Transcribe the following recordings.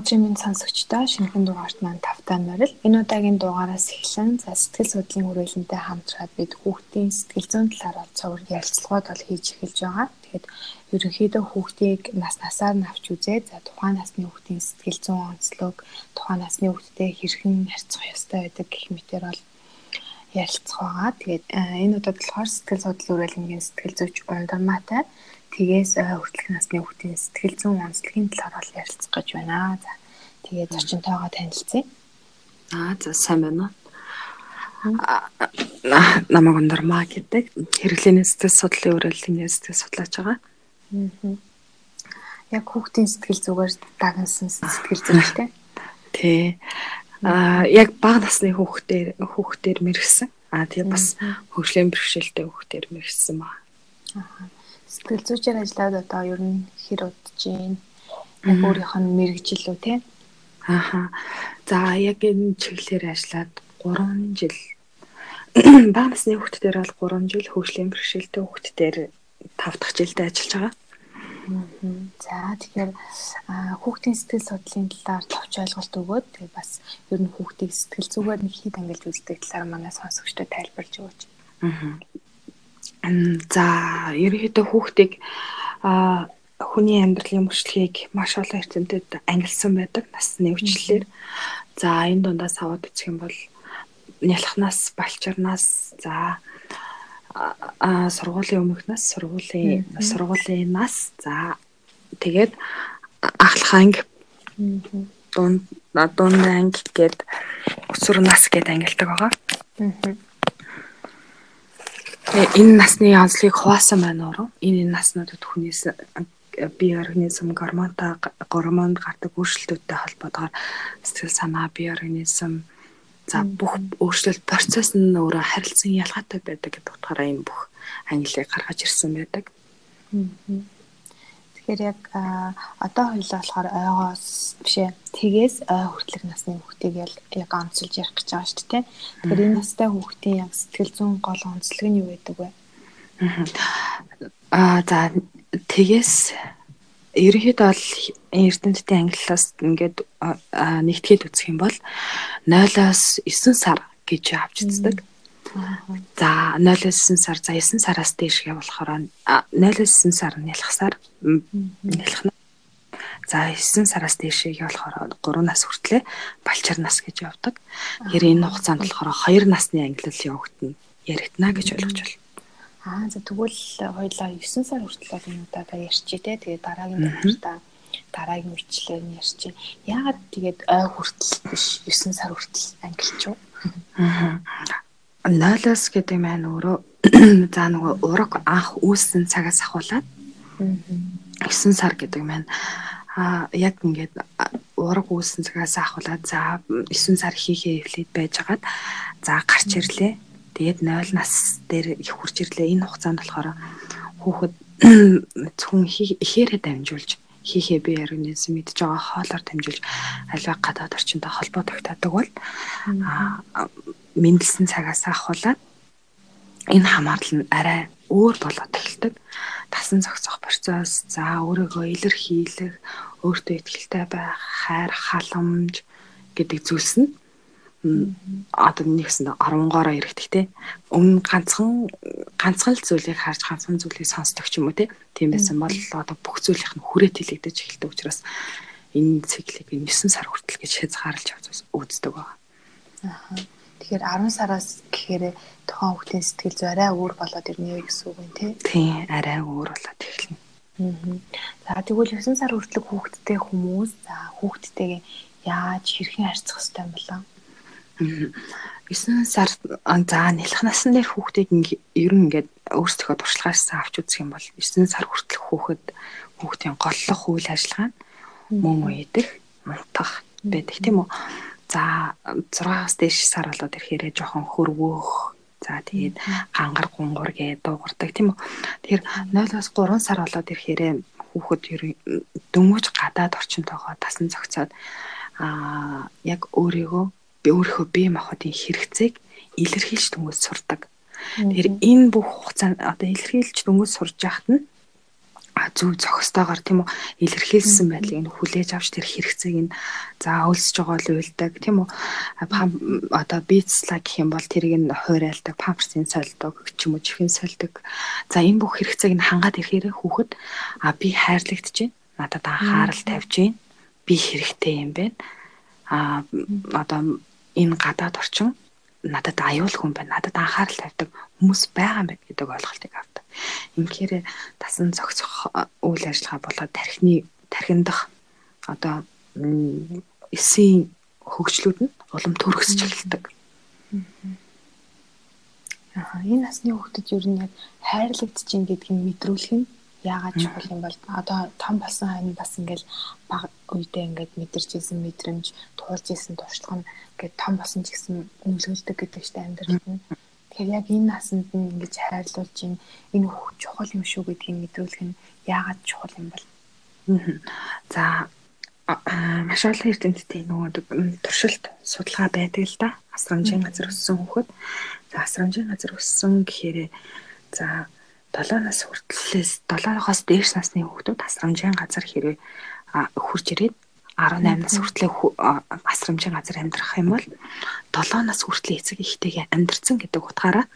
Өдрийн минь сонсогчдоо шинэхэн дугаарт маань тавтай морил. Энэ удаагийн дугаараас эхлэн за сэтгэл судлалын хүрээлэнтэй хамтраад бид хүүхдийн сэтгэл зүйн талаар бол цовруг ярилцлагууд бол хийж эхэлж байгаа. Тэгэхээр ерөнхийдөө хүүхдийг нас насаар нь авч үзээд за тухайн насны хүүхдийн сэтгэл зүйн онцлог, тухайн насны хүүхдтэй хэрхэн харьцах ёстой байдаг гэх мэтэр бол ярилцах байгаа. Тэгээд энэ удаад болохоор сэтгэл судлал хүрээлэнгийн сэтгэл зүйч ундармаатай Тгээс хүртэлх насны хүүхдийн сэтгэл зүйн онцлогийн талаар бол ярилцах гэж байна. За тэгээд зочинтойгоо танилцъя. Аа за сайн байна уу? намаг ондармаа гэдэг хэрэглээний сэтгэл судлалын үрэлтийн сэтгэл судлаач байгаа. Аа. Яг хүүхдийн сэтгэл зүгээр дагнсан сэтгэл зүйлтэй. Тий. Аа яг бага насны хүүхдээр хүүхдээр мэрэгсэн. Аа тэгээ бас хөгжлийн бэрхшээлтэй хүүхдээр мэрэгсэн ба. Аа Сэтгэл зүйчээр ажиллаад одоо ер нь хэр удаж байна? Яг өөрийнх нь мэрэгжил үү те? Ааха. За яг энэ чиглэлээр ажиллаад 3 жил бага насны хүүхдүүдээр бол 3 жил хөгжлийн бэрхшээлтэй хүүхдүүдээр 5 дахь жилдээ ажиллаж байгаа. За тэгэхээр хүүхдийн сэтгэл судлалын талаар товч ойлголт өгөөд тэгээ бас ер нь хүүхдийг сэтгэл зүгээр нэг хит ангилж үздэг талаар манай сонсогчдод тайлбарлаж өгөөч. Аа. За ерөнхийдөө хүүхдийг хүний амьдралын мөрчлөгийг маш олон эрдэмтэд ангилсан байдаг насны өвчлөлээр. За энэ дундаас аваад үзэх юм бол нялхнаас, балчирнаас, за а сургуулийн өмнөхнөөс сургуулийн сургуулийн нас за тэгээд ахлах анги дунд дунд анги гээд өсвөр нас гээд ангилдаг байгаа. Энэ насны онцлогийг хуваасан байна уу? Энэ наснуудад хүнээс бие организм гормонтой гормонд гардаг өөрчлөлтүүдтэй холбоотойгоор сэтгэл санаа, бие организм за бүх өөрчлөлт процесс нь өөрөө харилцан ялгаатай байдаг гэдэг утгаараа энэ бүх ангилыг гаргаж ирсэн байдаг. Аа Тэгэхээр яг одоо хоёлаа болохоор ойгоос бишээ тгээс ой хүртэлх насны хүүхдийг яг онцолж ярих гэж байгаа шүү дээ. Тэгэхээр энэ настай хүүхдийн яг сэтгэл зүйн гол онцлог нь юу байдаг вэ? Аа за тгээс ерөнхийдөө бол эрдэмтдийн ангиллаас ингээд нэгтгэхэд үзэх юм бол 0-оос 9 сар гэж авч үздэг. За 0-9 сар за 9 сараас дээшгээ болохоор 0-9 сар нялхсаар нялхна. За 9 сараас дээшээ болохоор 3 нас хүртлээр балчир нас гэж явдаг. Тэгэхээр энэ хугацаанд болохоор 2 насны ангиллал явагдана яригдана гэж ойлгож байна. Аа за тэгвэл хоёлаа 9 сар хүртэл бол энэ удаа ярьчээ те. Тэгээд дараагийн давтартаа дараагийн үрчлэлээр нь ярьчих. Яагаад тэгээд ой хүртэл биш 9 сар хүртэл ангилч юу? Аа нойлос гэдэг маань өөрөө за нөгөө ураг анх үүссэн цагаас ахуулаад 9 сар гэдэг маань а яг ингээд ураг үүссэн цагаас ахуулаад за 9 сар хийхээ эвлээд байжгаад за гарч ирлээ. Тэгээд 0 нас дээр их хурж ирлээ. Энэ хугацаанд болохоор хүүхэд зөвхөн ихээрээ дамжуулж хийхээ би организм мэдж байгаа хоолоор дамжуулж аливаа гадаад орчинтой холбоо тогтоодог бол мэндэлсэн цагаас ахуулаад энэ хамаарлал нь арай өөр болоод эхэлдэг. Тасан зохицох процесс, за өөрийгөө илэрхийлэх, өөртөө ихтэй байх, хайр, халамж гэдэг зүйлс нь одоо нэгсэн 13-оор ирэхдэг те. Өмнө ганцхан ганцхан л зүйлийг харж ганцхан зүйлийг сонсдог ч юм уу те. Тийм байсан бол одоо бүх зүйлийнх нь хүрээт хилэгдэж эхэлдэг учраас энэ циклийг 9 сар хүртэл гэж хязгаарлаж үздэг байна. Аа. Тэгэхээр 10 сараас гэхээр тухайн хүүхдийн сэтгэл зүй арай өөр болоод ирнэ гэсэн үг юм тий. Тий, арай өөр болоод эхэлнэ. Аа. За тэгвэл 9 сар хүртэлх хүүхдтэй хүмүүс за хүүхдтэйгээ яаж хэрхэн харьцах ёстой юм болоо? 9 сар за нэлэх насны дээр хүүхдийг ер нь ингээд өөрсдөө туршлагаасаа авч үзэх юм бол 9 сар хүртэлх хүүхэд хүүхдийн голлох үйл ажиллагаа мөн уйдах, мунтах байдаг тийм үү? За 6-аас дээш сар болоод ирэхээр жоохон хөрвөөх. За тэгээд гангар гунгур гээ дуугардаг тийм үү. Тэгэхээр 0-аас 3 сар болоод ирэхээр хүүхэд дөнгөж гадаад орчинтойгоо тасан зохицоод аа яг өөрийгөө би өөрийнхөө бие махбодын хэрэгцээг илэрхийлж дөнгөж сурдаг. Тэгэхээр энэ бүх хугацаанд одоо илэрхийлж дөнгөж сурж яхад нь зөв зохистойгоор тийм үү? Илэрхийлсэн байдлыг нь хүлээж авч тэр хэрэгцээг нь за өлсөж байгаа л уйлдаг тийм үү? Одоо бицлаг гэх юм бол тэрийг нь хуурайлдаг памперсын сольдог ч юм уу чихэн сольдог за энэ бүх хэрэгцээг нь хангаад ирэхээр хүүхэд а би хайрлагдж байна надад анхаарал тавьж байна би хэрэгтэй юм байна. А одоо энэ гадаад орчин надад аюул хүн байна. Надад анхаарал тавьдаг хүмүүс байгаа юм байна гэдэг ойлголтыг авдаг. Ингэхээр тасан зохицох үйл ажиллагаа болоод тархины тархиндах одоо эсийн хөгжлүүд нь улам төрөсч эхэлдэг. Аа энэ насны хүүхдэд ер нь яг хайрлагдчих гэдгийг мэдрүүлэх нь яагаад чухал юм бол одоо том болсон хань бас ингээл баг үедээ ингээд мэдэрч исэн мэдрэмж туулж исэн туршлага нь ингээд том болсон ч гэсэн нөлөөлдөг гэдэг чинь амьдралд нь Тэгэхээр яг энэ насанд нь ингэж хайрлуулж ин энэ хөх чухал юм шүү гэдгийг мэдрүүлэх нь яагаад чухал юм бол. За маш олон эрдэмтдийн нөгөө туршилт судалгаа байдаг л да. Асрамжийн газар өссөн хүүхэд. За асрамжийн газар өссөн гэхээр за 7 нас хүртлээс 7-оос дээш насны хүүхдүүд асрамжийн газар хэрэг хурж ирээд 18 нас хүртлэх асрамжийн газар амьдрах юм бол 7 нас хүртэл эцэг ихтэйгээ амьдрцсан гэдэг утгаараа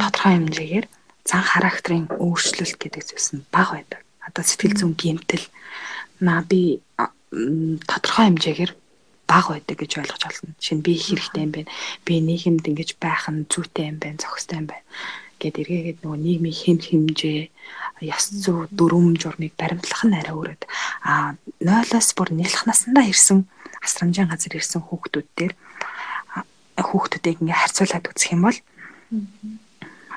тодорхой хэмжээгээр зан характерын өөрчлөлт гэдэг зүйлс нь бага байдаг. Одоо сэтгэл зүйн гэмтэл наа би тодорхой хэмжээгээр бага байдаг гэж ойлгож байна. Шинэ би хэрэгтэй юм байна. Би нийгэмд ингэж байх нь зүйтэй юм байна, зохистой юм байна гэд эргээгээд нөгөө нийгмийн хэм хэмжээ ёс зүй дүрм журмыг баримтлах нь арай өөрөд. А 0-оос бүр нийлх насандаа ирсэн асрамжийн газар ирсэн хүүхдүүд дээр хүүхдүүдийг ингээ харьцуулаад үзэх юм бол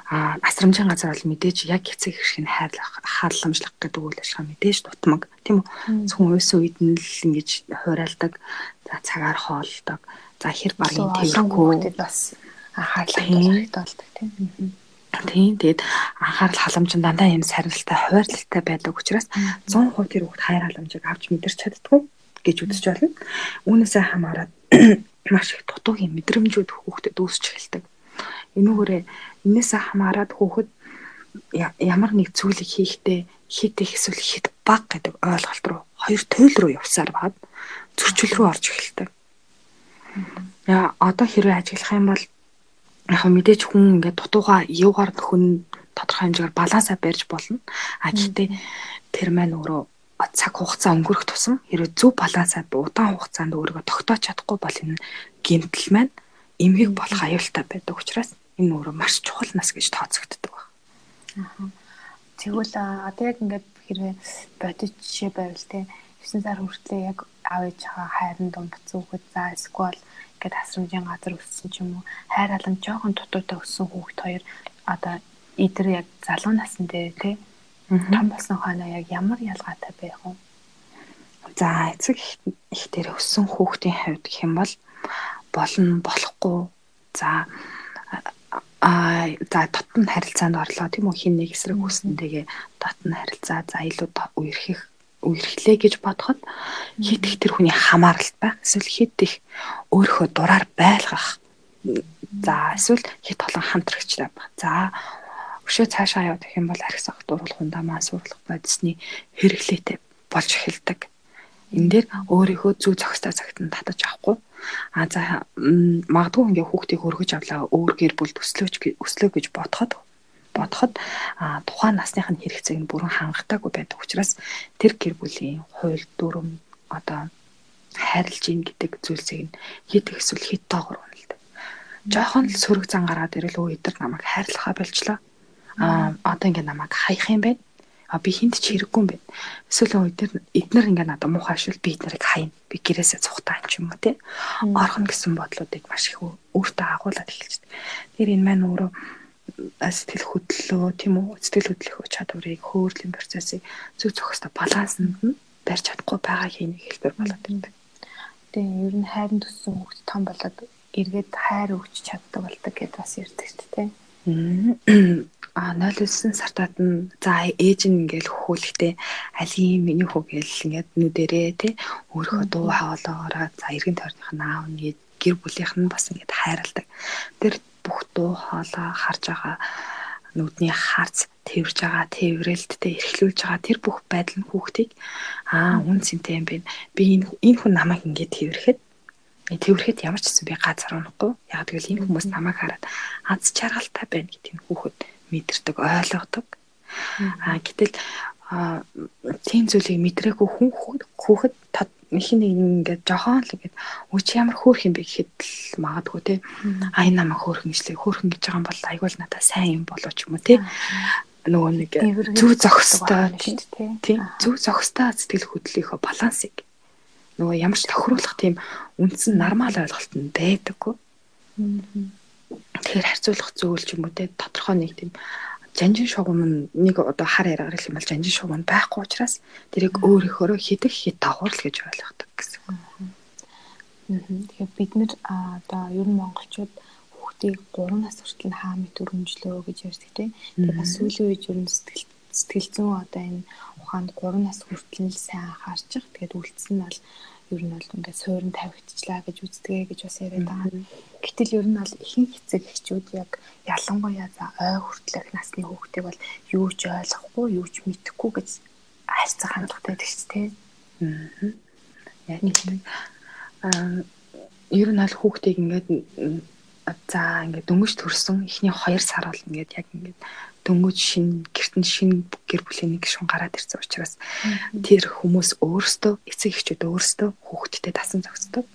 а асрамжийн газар бол мэдээж яг эцэг хэрэг нь хайрлах хаалламжлах гэдэг үйл ажиллагаа мэдээж дутмаг тийм үү зөвхөн уйсан үед нь л ингэж хуурайлдаг за цагаар хоолдог за хэр багын тэрхүү бас хааллах хэрэгтэй болдог тийм Тийм тэгээд анхаарал халамж дандаа юм сарнилтай хуваарлалтай байдаг учраас 100% тэр хүүхд хайр халамжийг авч мэдэрч чаддгүй гэж үзэж байна. Үүнээсээ хамаарат маш их дутуугийн мэдрэмжүүд хүүхдэд үүсч эхэлдэг. Энүүгээрээ энээсээ хамаарат хүүхэд ямар нэг зүйлийг хийхдээ хит их эсвэл хит баг гэдэг ойлголт руу хоёр туйл руу явсаар баад зөрчил рүү орж эхэлдэг. Яа одоо хэрвээ ажиглах юм бол яг мэдээж хүн ингээд дутууга юугаар нөхөн тодорхой хэмжээгээр балансаа барьж болно. А гэхдээ тэр маань өөрөө цаг хугацаа өнгөрөх тусам хэрвээ зөв балансаа удаан хугацаанд өөрийгөө тогтоож чадахгүй бол энэ гэмтэл маань эмгэг болох аюултай байдаг учраас энэ өөрөө маш чухал нас гэж тооцогддог байна. Тэгвэл одоо яг ингээд хэрвээ бодит жишээ байвал те 9 сар хүртлээ яг аав ээжийнхаа хайранд дундцсан хүүхэд за эсвэл гэд асрамжийн газар өссөн ч юм уу хайр халамж жоохон дутуутай өссөн хүүхэд хоёр одоо эдэр яг залуу насн дээр тий том болсон хойноо яг ямар ялгаатай байх вэ? За эцэг их дээр өссөн хүүхдийн хувьд гэх юм бол болно болохгүй. За а за дотн харилцаанд орлоо. Тийм үү хин нэг эсрэг хүснэнтэйгээ дотн харилцаа за илүү үерхэх үерхлээ гэж бодоход хит их тэр хүний хамааралт байх эсвэл хит их өөрийнхөө дураар байлгах. За эсвэл хит олон хамтрагчтай байх за өшөө цаашаа явах юм бол архис ах дурлах хундамаа сурлах бодисны хэрэглээтэй болж эхэлдэг. Энэ дээр өөрийнхөө зүг зохистой цагтанд татаж авахгүй. А за магадгүй ингээ хүүхдийг өргөж авлаа өөр гэр бүл төслөөч өслөө гэж бодоход бодоход тухайн насных нь хэрэгцээг нь бүрэн хангалтаагүй байдаг учраас тэр гэр бүлийн хууль дүрм одоо хайрлж ийн гэдэг зүйлсийг нь хит ихсэл хит тоогоор үнэлдэг. Жохон л сөрөг зан гараад ирэл өө эдэр намайг хайрлахаа болчлоо. Аа одоо ингээ намайг хаях юм байна. А би хинт ч хэрэггүй юм байна. Эсвэл эдгээр эднэр ингээ надад муухай шил би эднэрийг хаяна. Би гэрээсээ цухтаа ч юм уу тий. Орхон гэсэн бодлуудыг маш их өөртөө агуулад эхэлчихдэг. Тэр энэ маань өөрөө сэтгэл хөдлөлөө тийм үү сэтгэл хөдлөх чадварыг хөөрлийн процессыг зөв зохистой балансанд нь барьж чадахгүй байгаа хийнийг хэлбэр болоод ирдэг. Тэгээ ер нь хайрын төссөн хүүхд том болоод эргээд хайр өгч чаддаг болдог гэдээ бас ярьдаг шүү дээ. А 0-9 сартаад нь за ээж нь ингээл хөхөөлөхтэй алийг миний хөө гээл ингээд нүдэрээ тий өөрийнхөө дуу хоолоогоороо за эргэн тойрных нь аав нь гэр бүлийнх нь бас ингээд хайрладаг. Тэр бүх дуу хоолой харж байгаа нүдний харц тэрвж байгаа, тэрврэлттэй эрхлүүлж байгаа тэр бүх байдал нь хүүхдийг аа үн цэнтэй юм байна. Би энэ энэ хүн намайг ингэж тэрвэрэхэд тэрвэрэхэд ямар ч гэсэн би газар унахгүй. Яг тэгвэл энэ хүмүүс намайг хараад аз жаргалтай байна гэдгийг хүүхэд мэдэрдэг, ойлгодог. Аа гэтэл тийм зүйлийг мэдрээгүй хүн хүүхэд их нэг ингээд жохон л ингээд үуч ямар хөөх юм бэ гэхэд л магадгүй те. А энэ намайг хөөхөн гэжлээ хөөхөн гэж байгаа юм бол айгуул надад сайн юм болоо ч юм уу те. Нөгөө нэг зүв зохистой тийм зүв зохистой сэтгэл хөдлөлийнхөө балансыг нөгөө ямар ч тохируулах тийм үндсэн нормал ойлголт нь байдаггүй тэгэхээр харьцуулах зүйл ч юм уу те. Тодорхой нэг тийм жанжин шугам нь нэг одоо хар яриагаар хэлэх юм бол жанжин шугам байхгүй учраас тэрийг өөрийнхөө хідэх хід давхарл гэж ойлгодог гэсэн. Тэгэхээр бид нэр одоо ер нь монголчууд хүүхдийг 3 нас хүртэл хаа мэд өргөмжлөө гэж ярьдаг тийм. Тэгээд бас сүүлийн үед ер нь сэтгэл сэтгэл зүйн одоо энэ ухаанд 3 нас хүртэл сайн анхаарчих. Тэгээд үлдсэн нь бол ер нь бол ингээд суурин тавигдчихлаа гэж үздэгэ гэж бас яриад байгаа. Гэтэл ер нь бол ихэнх эцэг эхчүүд яг ялангуяа за ой хүртэлх насны хүүхдийг бол юу ч ойлгохгүй, юу ч мэдэхгүй гэж хайцах хандлагатай байдаг ч тийм. Аа. Яг нэг аа ер нь аль хүүхдийг ингээд за ингээд дөнгөж төрсөн эхний 2 сар бол ингээд яг ингээд дөнгөж шинэ гертэн шинэ гэр бүлийн нэг шун гараад ирсэн учраас тэр хүмүүс өөрсдөө эцэг эхчүүд өөрсдөө хүүхэдтэй тасан зохицдог.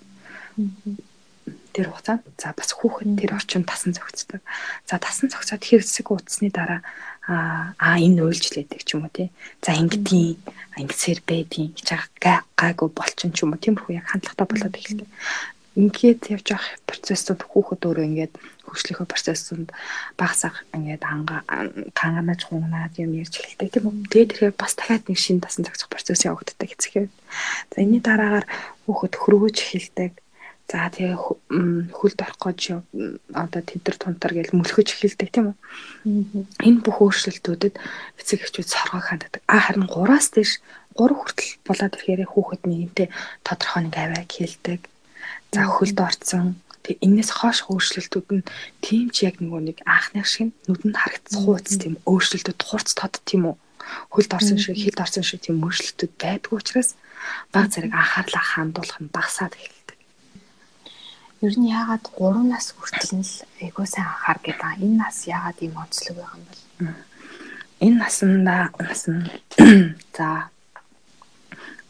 Тэр хугацаанд за бас хүүхэд тэр орчинд тасан зохицдог. За тасан зохицоод хэрэгсэг утасны дараа аа энэ үйлчлээдэг ч юм уу тий. За ингэдгийн ингэсээр байдгийн гэж гайгүй болчин ч юм уу тиймэрхүү яг хандлагатай болоод эхэлдэг ингээд явж явах процессыг хүүхэд өөрөө ингээд хөгжлийнхөө процессыг багасах ингээд анга канганаж хунгнаад юм ярьж эхэлдэг тийм үү. Тэгээд тэгэхээр бас дахиад нэг шинэ тасан зохицох процесс явагддаг эцэг. За энэний дараагаар хүүхэд хөрвөөж эхэлдэг. За тэгээ хөлд орох гэж одоо тэдэр тунтар гэж мөлхөж эхэлдэг тийм үү. Энэ бүх өөрчлөлтүүдэд эцэг эхчүүд соргоо ханддаг. А харин 3-аас дээш 3 хүртэл болоод ирэхээр хүүхэд нэгэнтээ тодорхой нэг аваа хэлдэг За хөлд орцсон. Тэг энэс хоош өөрчлөлтүүд нь тийм ч яг нөгөө нэг анхны шиг нүдэнд харагдсан хууц тийм өөрчлөлтүүд хурц тод тийм үү. Хөлд орсон шиг, хилд орсон шиг тийм өөрчлөлтүүд байдгүй учраас баг зэрэг анхаарлаа хандуулах нь багасаад эхэлдэг. Ер нь яагаад 3 нас хүртэл нь л айгуу сайн анхаар гэдэг. Энэ нас яагаад ийм онцлог байгаа юм бол? Энэ насанда нас нь за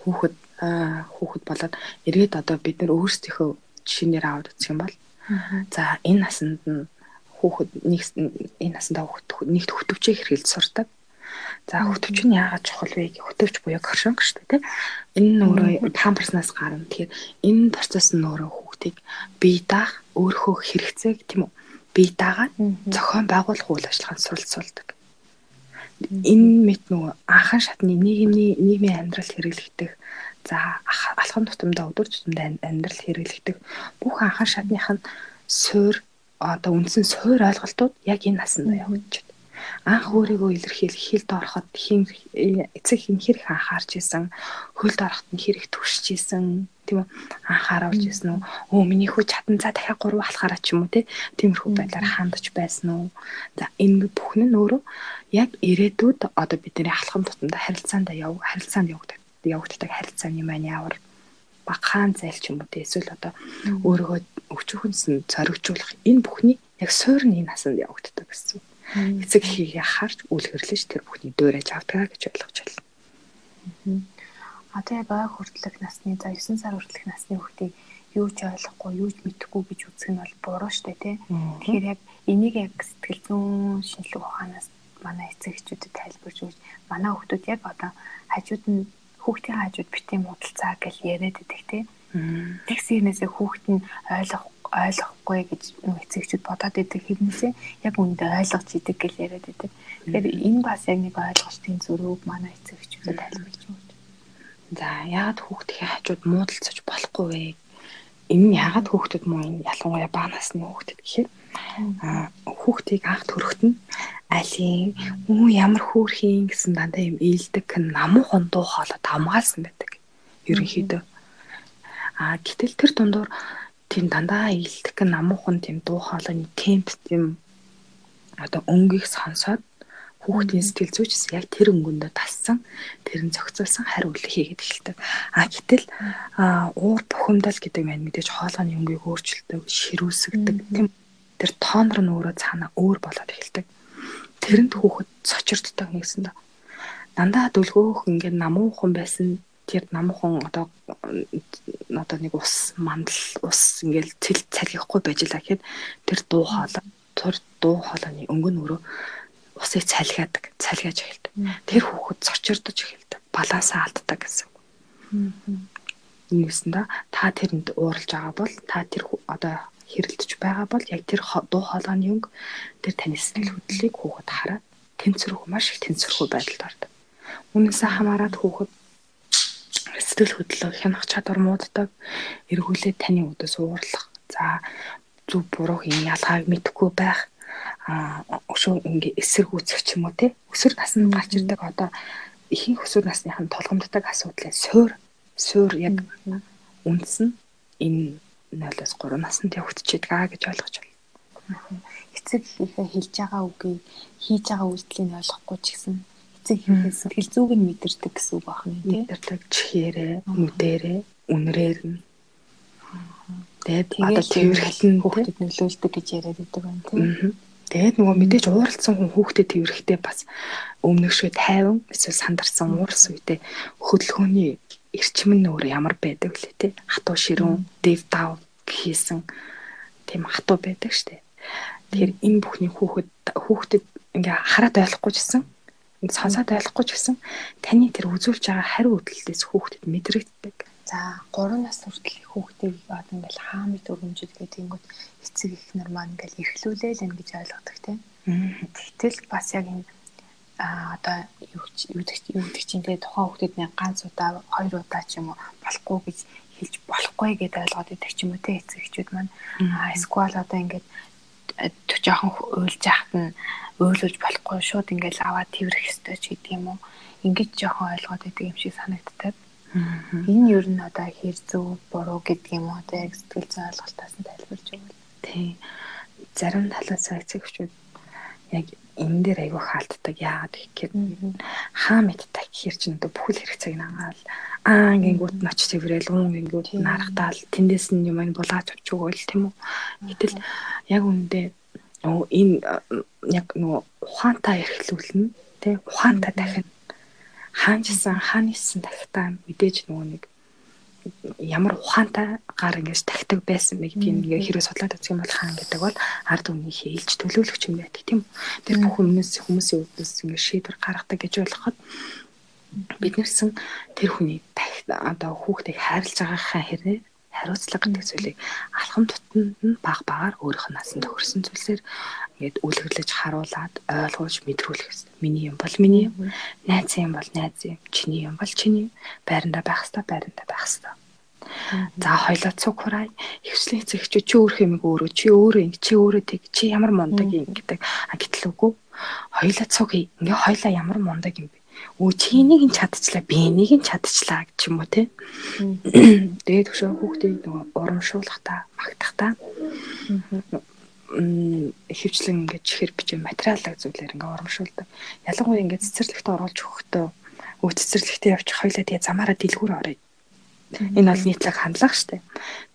хүүхэд хүүхэд болоод эргээд одоо бид нэр өөрсдийнхөө жишээнээр аваад үзэх юм бол за энэ насанд нь хүүхэд нэг энэ насандаа хүүхэд нэгт хөтөвчөө хэрхэлж сурдаг. За хөтөвч нь яагаад чухал вэ? Хөтөвч буюу коршонг шүү дээ. Энэ нь өөрөө памперснаас гарна. Тэгэхээр энэ процесс нь өөрөө хүүхдийг бие даах, өөрийнхөө хэрэгцээг тийм үү? Бие даагаад зохион байгуулах үйл ажиллагаанд суралцуулдаг. Энэ мэт нөгөө анхан шатны нийгмийн нийгмийн амьдрал хэрэглэгдэх За алхам тутамдаа өдөр тутамдаа амьдрал хэрэглэгдэх бүх анхан шатных нь суур одоо үндсэн суур ойлголтууд яг энэ насанд байна. Анх өөрийгөө илэрхийлэх хилд ороход хин эцэг хин хэрэг анхаарч исэн, хөлд ороход нь хэрэг түшиж исэн, тийм үү? Анхааруулж исэн үү? Өө миний хүү чадан за дахиад гурав алхаараа ч юм уу тий. Тиймэрхүү байдлаар хандж байсан уу? За энэ бүхэн нь өөрөө яг ирээдүйд одоо бидний алхам тутамдаа харилцаанд яв харилцаанд явагдах явагддаг харилцааны маань ямар багахан зайл ч юм те эсвэл одоо өөрийгөө өчүүхэнс нь зоригжуулах энэ бүхний яг суур нь энэ насанд явагддаг гэсэн. Эцэг эхийг харж үл хөрлөж тэр бүхний дөөрэж авдаг гэж ойлгож байна. А тэгээ бага хүртэлх насны за 9 сар хүртэлх насны хүүхдийг юу ч ойлгохгүй, юу ч мэдэхгүй гэж үзэх нь бол буруу штэ тий. Тэгэхээр яг энийг яг сэтгэл зүйн шинжилгээ ухаанаас манай эцэг эхчүүдэд тайлбарж өгч манай хүүхдүүд яг одоо хажууд нь хүүхдийн хажууд битгий муудалцаа гэж яриад байдаг тий. Тэгсэрнээсээ хүүхд нь ойлгох ойлгохгүй гэж эцэгчүүд бодоод идэг хэрнээсээ яг үндэ ойлгож идэг гэж яриад идэг. Тэгэхээр энэ бас яг нэг ойлголтын зөрүүг манай эцэгчүүдэд тайлбарлаж өгч. За яагаад хүүхдийн хажууд муудалцаж болохгүй вэ? Энэ нь яагаад хүүхдэд муу энэ ялангуяа бага насны хүүхдэд гэхээр хүүхдийг анх төрөхт нь айлын үү ямар хөөрхийн гэсэн дандаа юм ээлдэг намуухан дуу хоолой хамгаалсан байдаг. Ерөнхийдөө. А гэтэл тэр дундуур тийм дандаа ээлдэг намуухан тийм дуу хоолойны темп тийм одоо өнгийг сонсоод хүүхдийн сэтгэл зүйч яг тэр өнгөндөө тассан тэр нь зохицуулсан хариулт хийгээд эхэлдэг. А гэтэл уур бухимдал гэдэг маань мэдээж хоолойны өнгийг өөрчилдөг, ширүүлсэгдэг тийм тэр тоонор нь өөрөө цаана өөр болоод эхэлдэг. Тэрэнд хүүхэд сочирддаг нэгсэн даа. Дандаа дөлгөөх ингээд намуухан байсан тэр намуухан одоо одоо нэг ус мандал ус ингээл цэл цалгихгүй байж лаа гэхэд тэр дуу хоолой тэр дуу хоолойны өнгө нь өөрөө усыг цалгаадаг, цалгааж эхэлдэг. Тэр хүүхэд цочирдож эхэлдэг. Балансаа алддаг гэсэн. Нэгсэн да та тэрэнд ууралж байгаа бол та тэр одоо хэрэлдэж байгаа бол яг тэр дуу хоолойны өнгө тэр таны сэтгэл хөдлөлийг хүүхэд хараад тэнцвэрхүү маш их тэнцвэрхүү байдалд ордог. Үүнээсээ хамаарат хүүхэд сэтгэл хөдлөл хянах чадвар мууддаг, эргүүлээд таны өдөөс уурлах. За зөв буруугийн ялгааг мэдэхгүй байх а өшөө ингээ эсэргүүцэх ч юм уу те өсвөр наснд гарч ирдэг одоо ихэнх өсвөр насныхан толгомддог асуудлын суур суур яг үндэс нь энэ 0-оос 3 наснд явагдчихэдэг аа гэж ойлгож байна. Эцэг ихээ хэлж байгаа үгийг хийж байгаа үйлдэлийг ойлгохгүй ч гэсэн эцэг ихээс сэтгэл зүг нь мэдэрдэг гэсэн үг байна тийм. Мэдэрдэг чихээрээ, нүдэрээ, үнрээр нь. Тэгээд одоо тэрхтэн хүүхдэд нөлөөлдөг гэж яриад байдаг байна тийм. Тэгээд нөгөө мэдээж ууралцсан хүн хүүхдэд тэрхтээ бас өмнөгшөө тайван эсвэл сандарсан уурс үедээ хөдөлгөөний эрчим нь өөр ямар байдаг лээ те? Хатуу ширүүн дэв дав хийсэн тийм хатуу байдаг штэ. Тэгэхээр энэ бүхний хүүхэд хүүхдэд ингээ хараад ойлгохгүй ч гэсэн сонсоод ойлгохгүй ч гэсэн таны тэр үзүүлж байгаа хариу үйлдэлээс хүүхдэд мэдрэгддэг. За 3 нас хүртэл хүүхдийг бод ингээл хаамт өргөмжөд гэдэг ингүүд эцэг эхнэр маань ингээл эрхлүүлээл энэ гэж ойлгодог тийм. Тэгтэл бас яг энэ а одоо юу юу гэдэг чинь тэгээ тухайн хүүхдэд ганц удаа хоёр удаа ч юм уу болохгүй гэж хэлж болохгүй гэдээ ойлгоод идэг ч юм уу те эцэг эхчүүд маань эсвэл одоо ингээд жоохон уйлж яхад нь уйлуулж болохгүй шууд ингээд аваад тэрэх ёстой ч гэдэг юм уу ингэж жоохон ойлгоод идэг юм шиг санагддаг. Энэ ер нь одоо хэр зөв буруу гэдэг юм уу яг сэтгэл зүйн ойлголтоос нь тайлбарж өгвөл. Тий. Зарим талаас эцэгчүүд яг энэ дээр айгүй хаалтдаг. Яагаад гэхээр хаа мэддэг. Гэхэр чинь одоо бүхэл хэрэгцээг нагаал аа ингэнгүүт ноч цэврэл уун ингэнгүүт нарахтаал тэндээс нь юм булаач авч өгөөл тийм үү. Гэтэл яг үүндээ нөгөө энэ яг нөгөө ухаантай эрхлүүлнэ тий ухаантай дахин. Хаанчсан хаанисан тахтаа мэдээж нөгөө нэг ямар ухаантай гар ингэж тахдаг байсан бэ гэдгийг ингээ хэрэг судлаад үзэх юм бол хаан гэдэг бол ард өмнө хийлж төлөөлөгч юм байдаг тийм. Тэр бүх өмнөөс хүмүүсийн үүднээс ингээ шийдвэр гаргадаг гэж ойлгоход бид нэрсэн тэр хүний одоо хүүхдийг хайрлаж байгаахан хэрэг хариуцлага гэдэг зүйлийг алхам тутамд нь баг багаар өөрийнх нь насан тохирсон зүйлсээр ингээд үлгэрлэж харуулад ойлгуулж мэдрүүлэх хэрэгтэй. Миний юм бол миний юм, найз юм бол найз юм, чиний юм бол чиний байранда байх хэрэгтэй, байранда байх хэрэгтэй. За хоёлоо цуг хураа хөвслийн эцэгч чи өөр хэмиг өөрөө чи өөрөө ингэ чи өөрөө тэг чи ямар мундаг юм гэдэг. А гэтэл үгүй. Хоёлоо цуг ингээ хоёлоо ямар мундаг юм бэ өө чи энийг нь чадчихлаа би энийг нь чадчихлаа гэж юм уу те. Тэгээд төгшөө хүүхдийг нөгөө урамшуулах та магтах та хөвчлэн ингээд чихэр бичээ материалаг зүйлээр ингээд урамшуулдаг. Ялангуяа ингээд цэцэрлэгт оруулж өгөхдөө өө цэцэрлэгтээ явчих хоёлаа тэгээ замаараа дэлгүүр орё. Энэ бол нийтлэг хандлага штэ.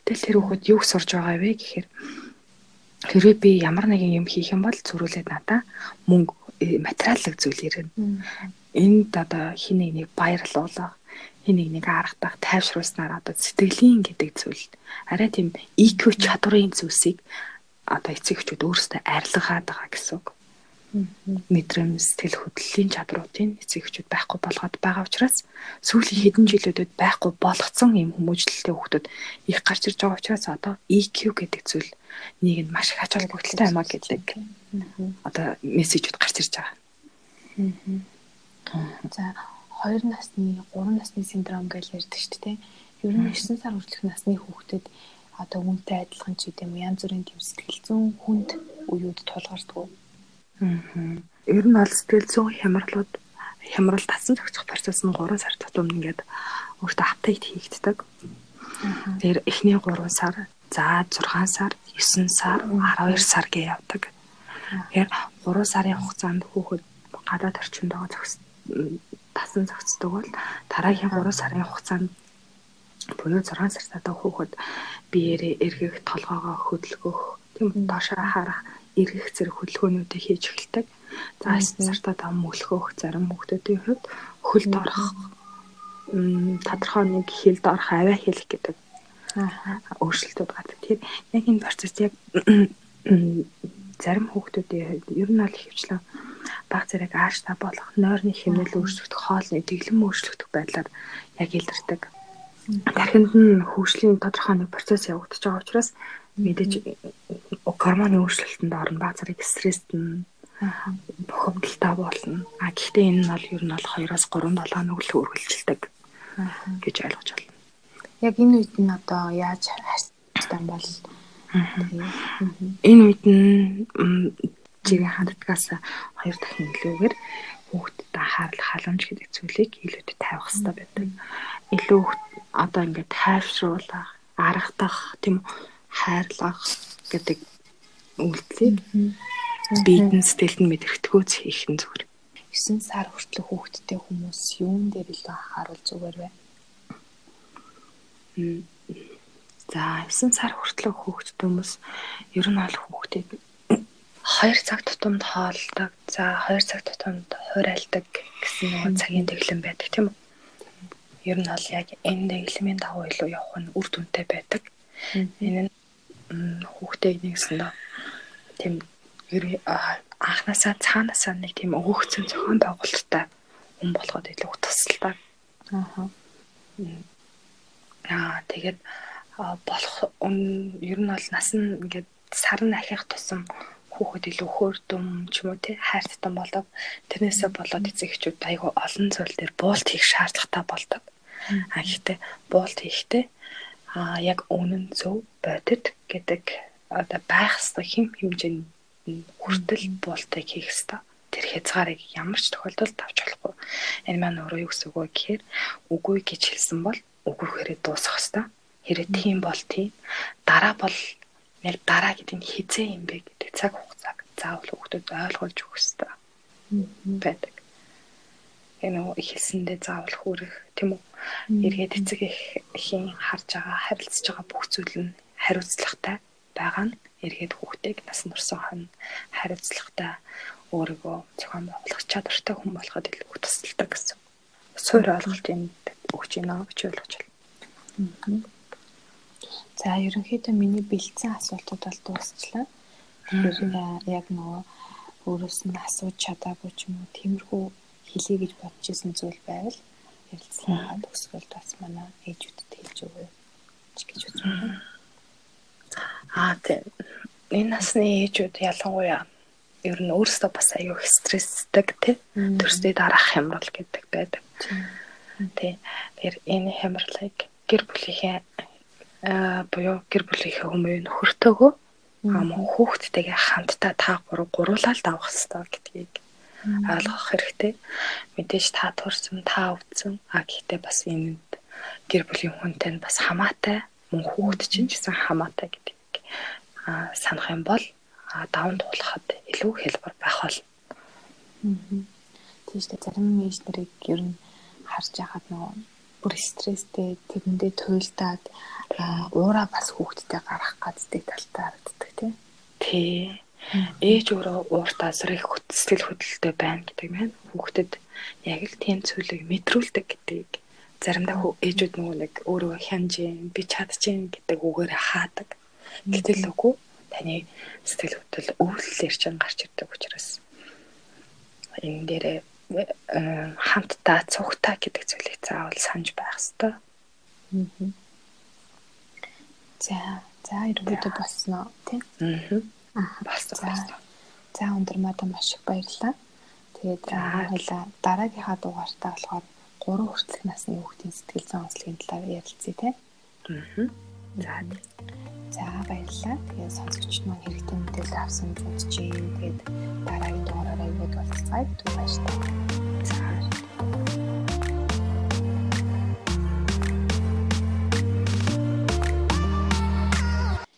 Тэгэл тэр хүүхэд юу сурж байгаа вэ гэхээр хэрвээ би ямар нэгэн юм хийх юм бол зөрүүлээд надаа мөнгө э, материалаг зүйл ирнэ энд одоо хин нэг нэг баярлуулах хин нэг нэг аргадах тайвшруулснаар одоо сэтгэлийн гэдэг зүйл арай тийм EQ чадварын зүйлсийг одоо эцэгчүүд өөрсдөө арилгаад байгаа гэсэн үг. Мэдрэмж сэтгэл хөдлөлийн чадруудын эцэгчүүд байхгүй болгоод байгаа учраас сүүлийн хэдэн жилүүдэд байхгүй болгоцсон юм хүмүүжлэлтэй хүмүүс их гарч ирж байгаа учраас одоо EQ гэдэг зүйл нийгэмд маш их ач холбогдолтой юм а гэдэг одоо мессежүүд гарч ирж байгаа. За 2 насны 3 насны синдром гэж ярьдаг шүү дээ. Ер нь 9 сар хүртэлх насны хүүхдэд одоо үнтэй адилхан ч гэдэм янз бүрийн тэм сэтгэл зүйн хүнд үеуд тулгардаг. Аа. Ер нь бол сэтгэл зүйн хямралууд хямрал татсан зохицох процесс нь 3 сар тутамд ингээд өөртөө апдейт хийгддэг. Тэр эхний 3 сар, за 6 сар, 9 сар, 12 сар гэж явдаг. Тэгэхээр 3 сарын хугацаанд хүүхэд гадаад орчинд байгаа зохис тасан зохицдог бол дараагийн 3 сарын хугацаанд буюу 6 сартаа хүүхэд биеэрээ эргэх толгоогоо хөдөлгөх тийм доошоо харах эргэх зэрэг хөдөлгөөнүүдийг хийж эхэлдэг. За 9 сартаа даа мөлхөх зарим хүүхдүүдийн хувьд хөлд орох тодорхой нэг хилд орох авиа хэлэх гэдэг өөрчлөлтүүд гардаг. Тэгэхээр яг энэ процесс яг зарим хүүхдүүдийн ер нь бол ихэвчлэн баг зэрэг ааштай болох, нойрны хэмнэл өөрчлөгдөх, хоолны дэглэм өөрчлөгдөх байдлаар яг илэрдэг. Тархинд нь хөгжлийн тодорхой нэг процесс явагдаж байгаа учраас мэдээж гормоны өөрчлөлтөнд орно, баг зэрэг стресст нь бохомдолтой болно. А гэхдээ энэ нь бол ер нь бол 2-оос 3 7 хоног л үргэлжилдэг гэж ойлгож байна. Яг энэ үед нь одоо яаж хайртай бол Энэ үед нь жирийн ханддгаас хоёр дахин илүүгээр хүүхдэд анхаарал халамж гэдэг зүйлийг илүүтэй тавих хэрэгтэй байдаг. Илүү одоо ингээд тайвшруулах, аргадах, тийм хайрлах гэдэг үйлдэлийг биедэн сэтгэлд нь мэдрэхтгөөц хийх нь зүгээр. 9 сар хүртэл хүүхдтэй хүмүүс юун дээр илүү анхаарал зүгээр вэ? За 9 сар хүртэл хүүхдтэй хүмүүс ер нь бол хүүхдийг 2 цаг тутамд хоолдог. За 2 цаг тутамд хуурайлдаг гэсэн нэг цагийн тэглэм байдаг тийм үү? Ер нь бол яг энэ тэглэмийн дагуу илүү явах нь үр дүнтэй байдаг. Энэ нь хүүхдээ нэгсэн доо тийм анханасаа цаанаасаа нэг тийм өгөгцөн зохион байгуулалттай хүн болоход илүү тусалдаг. Аа. Аа тэгээд болох ер нь бол нас нь ингээд сар нь ахих тусам хүүхэд илүү хөөрдөм ч юм уу тий хайртан болов тэрнээсээ болоод эцэг эхчүүд айгүй олон зүйл дээр буулт хийх шаардлагатай болдог. А гэхдээ буулт хийхдээ а яг үнэн зөв бодит гэдэг одоо байх ёстой хим хэмжээнд хүртэл буултыг хийх ёстой. Тэр хязгаарыг ямар ч тохиолдолд авч болохгүй. Энэ маань өөрөө юу гэсэн үг вэ гэхээр үгүй гэж хэлсэн бол үгүй хэрэг дуусах ёстой хэрэг тийм бол тийм. Дараа бол яг дараа гэдэг нь хизээ юм бэ гэдэг цаг хугацааг заавал хүүхдэд ойлгуулж өгөх хэрэгтэй байдаг. Энэ ихэлсэндээ заавал хүрэх тийм үү? Эргээд эцэг ихийн харж байгаа, харилцаж байгаа бүх зүйл нь хариуцлагатай байгаа нь эргээд хүүхдийг нас нурсан хон хариуцлагатай өөрийгөө зохион байгуулах чадвартай хүн болоход илүү тусалдаг гэсэн. Суур ойлголт юм өгч байна гэж ойлгож байна. За ерөнхийдөө миний бэлдсэн асуултууд бол дуусчлаа. Тэгэхээр яг нөгөө өөрөөс нь асууж чадаагүй ч юм уу тиймэрхүү хэлье гэж бодож исэн зүйл байвал ярилцлагаа төгсгөл бас манай ээжүүдэд хэлж өгөө гэж үзэж байна. Аа тийм. Энэ насны ээжүүд ялангуяа ер нь өөрсдөө бас аюу стресстэй тий. Төрсдөө дараах хямрал гэдэг байдаг. Тий. Тэгэхээр энэ хямралыг гэр бүлийнхээ буюу гэр бүлийнхээ хүмүүн нөхөртөөгөө ам хүүхдтэйгээ хамтдаа та гурав гуруулаад авах хэрэгтэй гэдгийг ойлгох хэрэгтэй. Мэдээж та турсан, та өвдсөн. А гэхдээ бас энэнд гэр бүлийн хүнтэй нь бас хамаатай, мөн хүүхд чинь ч гэсэн хамаатай гэдгийг санах юм бол даван туулахад илүү хэлбэр байх бол. Тийм шүү дээ. Зарим ээж нарыг ер нь харж яхад нөгөө бүр стресстэй тэрэндээ туйлдаад уураа бас хүүхдтэй гарах гаддаг талтай харагддаг тийм. Тий. Ээж өөрөө ууртаа сэрэх сэтгэл хөдлөлтөй байна гэдэг маань хүүхдэд яг л тийм зүйлийг мэдрүүлдэг гэдгийг заримдаа ээжүүд нөгөө нэг өөрөө хянжин би чадчихээн гэдэг үгээр хаадаг. Гэтэл үгүй таны сэтгэл хөдлөл өвлөлөөр чинь гарч ирдэг учраас энэ дээрээ Э, хамтдаа цугтаа гэдэг зүйлийг заавал санаж байх хэрэгтэй. За, за ерөөдөө болсноо тийм. Аа. Болсон. За өндөр мада маш их баярлалаа. Тэгээд хоёлаа дараагийнхаа дугаартаа болохоор 3 хүртэлх насны хүүхдийн сэтгэл зүйн онцлогийн талаар ярилцъя тийм. Аа. За. За баярлалаа. Тэгээд сонсогч маань хэрэгтэй мэдээлэл авсан гэж бодож байна. Тэгээд дараагийн дугаараараа ивэд болцгаая. Түр баярлалаа. За.